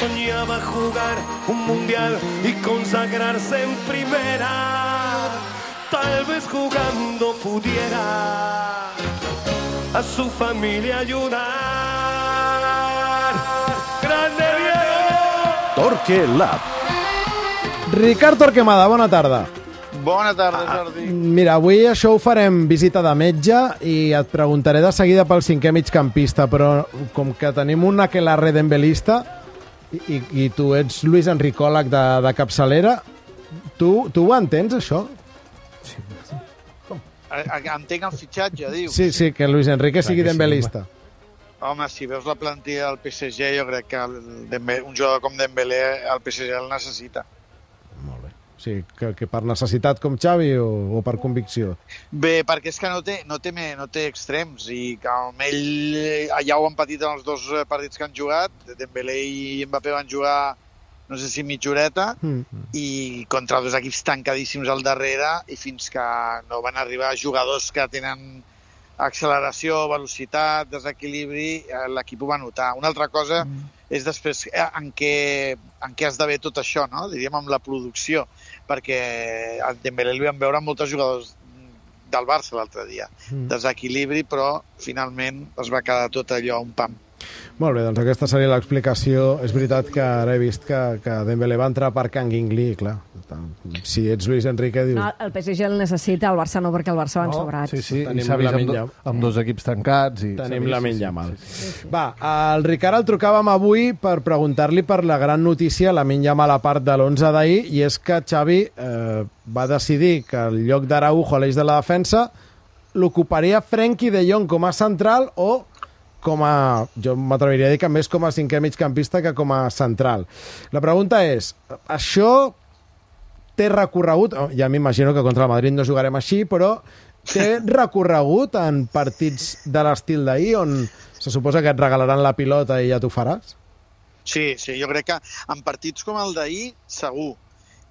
soñaba jugar un mundial y consagrarse en primera. Tal vez jugando pudiera a su familia ayudar. ¡Grande Diego! Torque Lab. Ricard Torquemada, bona tarda. Bona tarda, Jordi. Mira, avui això ho farem visita de metge i et preguntaré de seguida pel cinquè migcampista, però com que tenim un aquelarre d'embelista i, i, tu ets Luis Enricòleg de, de capçalera, tu, tu ho entens, això? A- Entenc el fitxatge, diu. Sí, sí, que Luis Enrique sigui que sí, d'embelista. Home, si veus la plantilla del PSG, jo crec que el Dembe- un jugador com Dembélé el PSG el necessita. O sigui, que, que per necessitat com Xavi o, o per convicció? Bé, perquè és que no té, no té, no té extrems i que amb ell eh, ja ho han patit en els dos eh, partits que han jugat. Dembélé i Mbappé van jugar no sé si mitja horeta Mm. i contra dos equips tancadíssims al darrere i fins que no van arribar jugadors que tenen acceleració, velocitat, desequilibri, eh, l'equip ho va notar. Una altra cosa mm. És després eh, en què, en què esdevé tot això, no? diríem amb la producció, perquè a Dembélé li vam veure molts jugadors del Barça l'altre dia. Mm. Desequilibri, però finalment es va quedar tot allò un pam. Molt bé, doncs aquesta seria l'explicació. És veritat que ara he vist que, que Dembélé va entrar per Can Guingli, clar. Si ets Luis Enrique, dius... No, el PSG el necessita, el Barça no, perquè el Barça van sobrats. Sí, sí, Tenim i s'ha vist amb, do, amb dos equips tancats. I Tenim la sí, ment sí, mal. sí, sí. Va, el Ricard el trucàvem avui per preguntar-li per la gran notícia, la ment mal a part de l'11 d'ahir, i és que Xavi eh, va decidir que el lloc d'Araujo a l'eix de la defensa l'ocuparia Frenkie de Jong com a central o com a, jo m'atreviria a dir que més com a cinquè migcampista que com a central. La pregunta és, això té recorregut, oh, ja m'imagino que contra el Madrid no jugarem així, però té recorregut en partits de l'estil d'ahir on se suposa que et regalaran la pilota i ja t'ho faràs? Sí, sí, jo crec que en partits com el d'ahir, segur.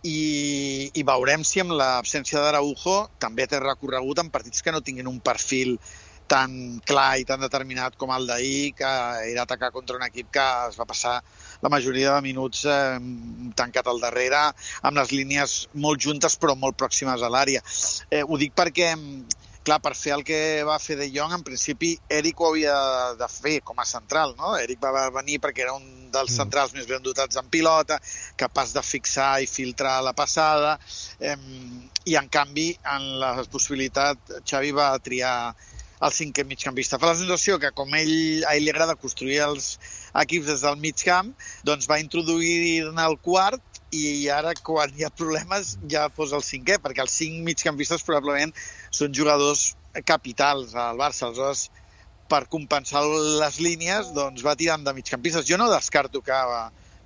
I, I veurem si amb l'absència d'Araujo també té recorregut en partits que no tinguin un perfil tan clar i tan determinat com el d'ahir, que era atacar contra un equip que es va passar la majoria de minuts eh, tancat al darrere, amb les línies molt juntes però molt pròximes a l'àrea. Eh, ho dic perquè clar, per fer el que va fer De Jong, en principi Eric ho havia de fer com a central, no? Eric va venir perquè era un dels centrals més ben dotats en pilota, capaç de fixar i filtrar la passada, eh, i en canvi, en la possibilitat, Xavi va triar el cinquè migcampista. Fa la sensació que com ell, a ell li agrada construir els equips des del mig camp, doncs va introduir-ne el quart i ara quan hi ha problemes ja posa el cinquè, perquè els cinc migcampistes probablement són jugadors capitals al Barça. Aleshores, per compensar les línies, doncs va tirant de migcampistes. Jo no descarto que,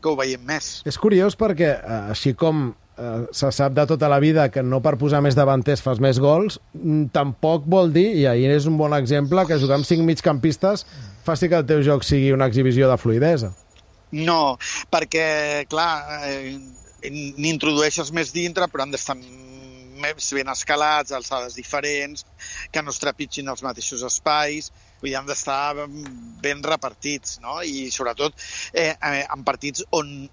que ho veiem més. És curiós perquè, eh, així com eh, se sap de tota la vida que no per posar més davanters fas més gols, mm, tampoc vol dir, i ahir és un bon exemple, que jugar amb cinc migcampistes faci que el teu joc sigui una exhibició de fluidesa. No, perquè, clar, eh, n'introdueixes més dintre, però han d'estar més ben escalats, alçades diferents, que no es trepitgin els mateixos espais, vull dir, han d'estar ben repartits, no? I sobretot eh, eh, en partits on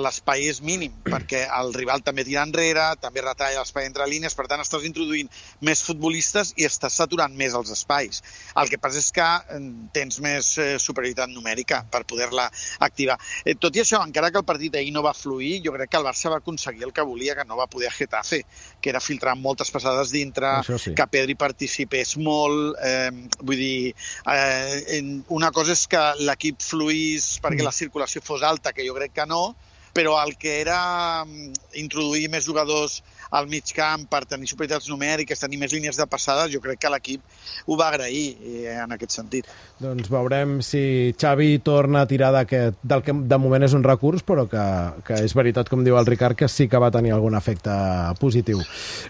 l'espai és mínim, perquè el rival també tira enrere, també retalla l'espai entre línies, per tant estàs introduint més futbolistes i estàs saturant més els espais. El que passa és que eh, tens més eh, superioritat numèrica per poder-la activar. Eh, tot i això, encara que el partit ahir no va fluir, jo crec que el Barça va aconseguir el que volia, que no va poder a Getafe, que era filtrar moltes passades dintre, Això sí. que Pedri participés molt, eh, vull dir, eh, una cosa és que l'equip fluís perquè la circulació fos alta, que jo crec que no, però el que era mm, introduir més jugadors al mig camp per tenir superioritats numèriques, tenir més línies de passada, jo crec que l'equip ho va agrair eh, en aquest sentit. Doncs veurem si Xavi torna a tirar d'aquest, del que de moment és un recurs, però que, que és veritat, com diu el Ricard, que sí que va tenir algun efecte positiu.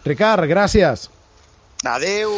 Ricard, gràcies. Adeu!